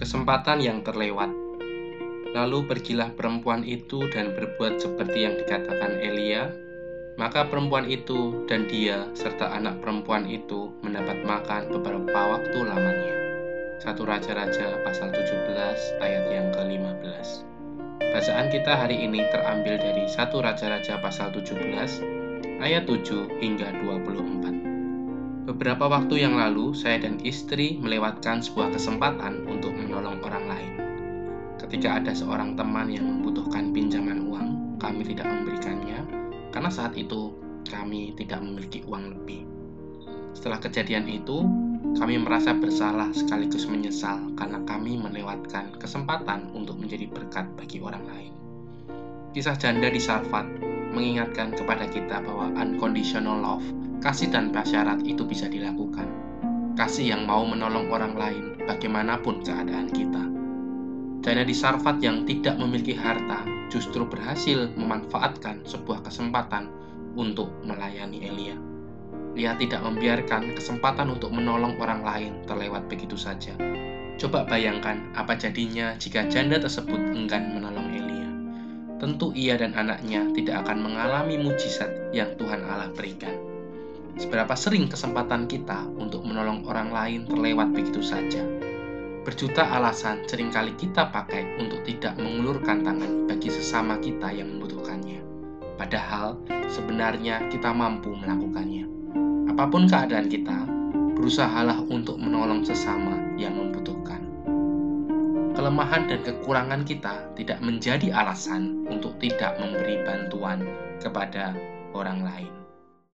Kesempatan yang terlewat. Lalu pergilah perempuan itu dan berbuat seperti yang dikatakan Elia. Maka perempuan itu dan dia serta anak perempuan itu mendapat makan beberapa waktu lamanya. Satu Raja-Raja pasal 17 ayat yang ke-15. Bacaan kita hari ini terambil dari satu Raja-Raja pasal 17 ayat 7 hingga 24. Beberapa waktu yang lalu, saya dan istri melewatkan sebuah kesempatan untuk. Ketika ada seorang teman yang membutuhkan pinjaman uang, kami tidak memberikannya karena saat itu kami tidak memiliki uang lebih. Setelah kejadian itu, kami merasa bersalah sekaligus menyesal karena kami melewatkan kesempatan untuk menjadi berkat bagi orang lain. Kisah janda di Sarfat mengingatkan kepada kita bahwa unconditional love kasih tanpa syarat itu bisa dilakukan. Kasih yang mau menolong orang lain bagaimanapun keadaan kita. Janda di Sarfat yang tidak memiliki harta justru berhasil memanfaatkan sebuah kesempatan untuk melayani Elia. Dia tidak membiarkan kesempatan untuk menolong orang lain terlewat begitu saja. Coba bayangkan apa jadinya jika janda tersebut enggan menolong Elia. Tentu ia dan anaknya tidak akan mengalami mujizat yang Tuhan Allah berikan. Seberapa sering kesempatan kita untuk menolong orang lain terlewat begitu saja. Berjuta alasan sering kali kita pakai untuk tidak mengulurkan tangan bagi sesama kita yang membutuhkannya. Padahal sebenarnya kita mampu melakukannya. Apa pun keadaan kita, berusahalah untuk menolong sesama yang membutuhkan. Kelemahan dan kekurangan kita tidak menjadi alasan untuk tidak memberi bantuan kepada orang lain.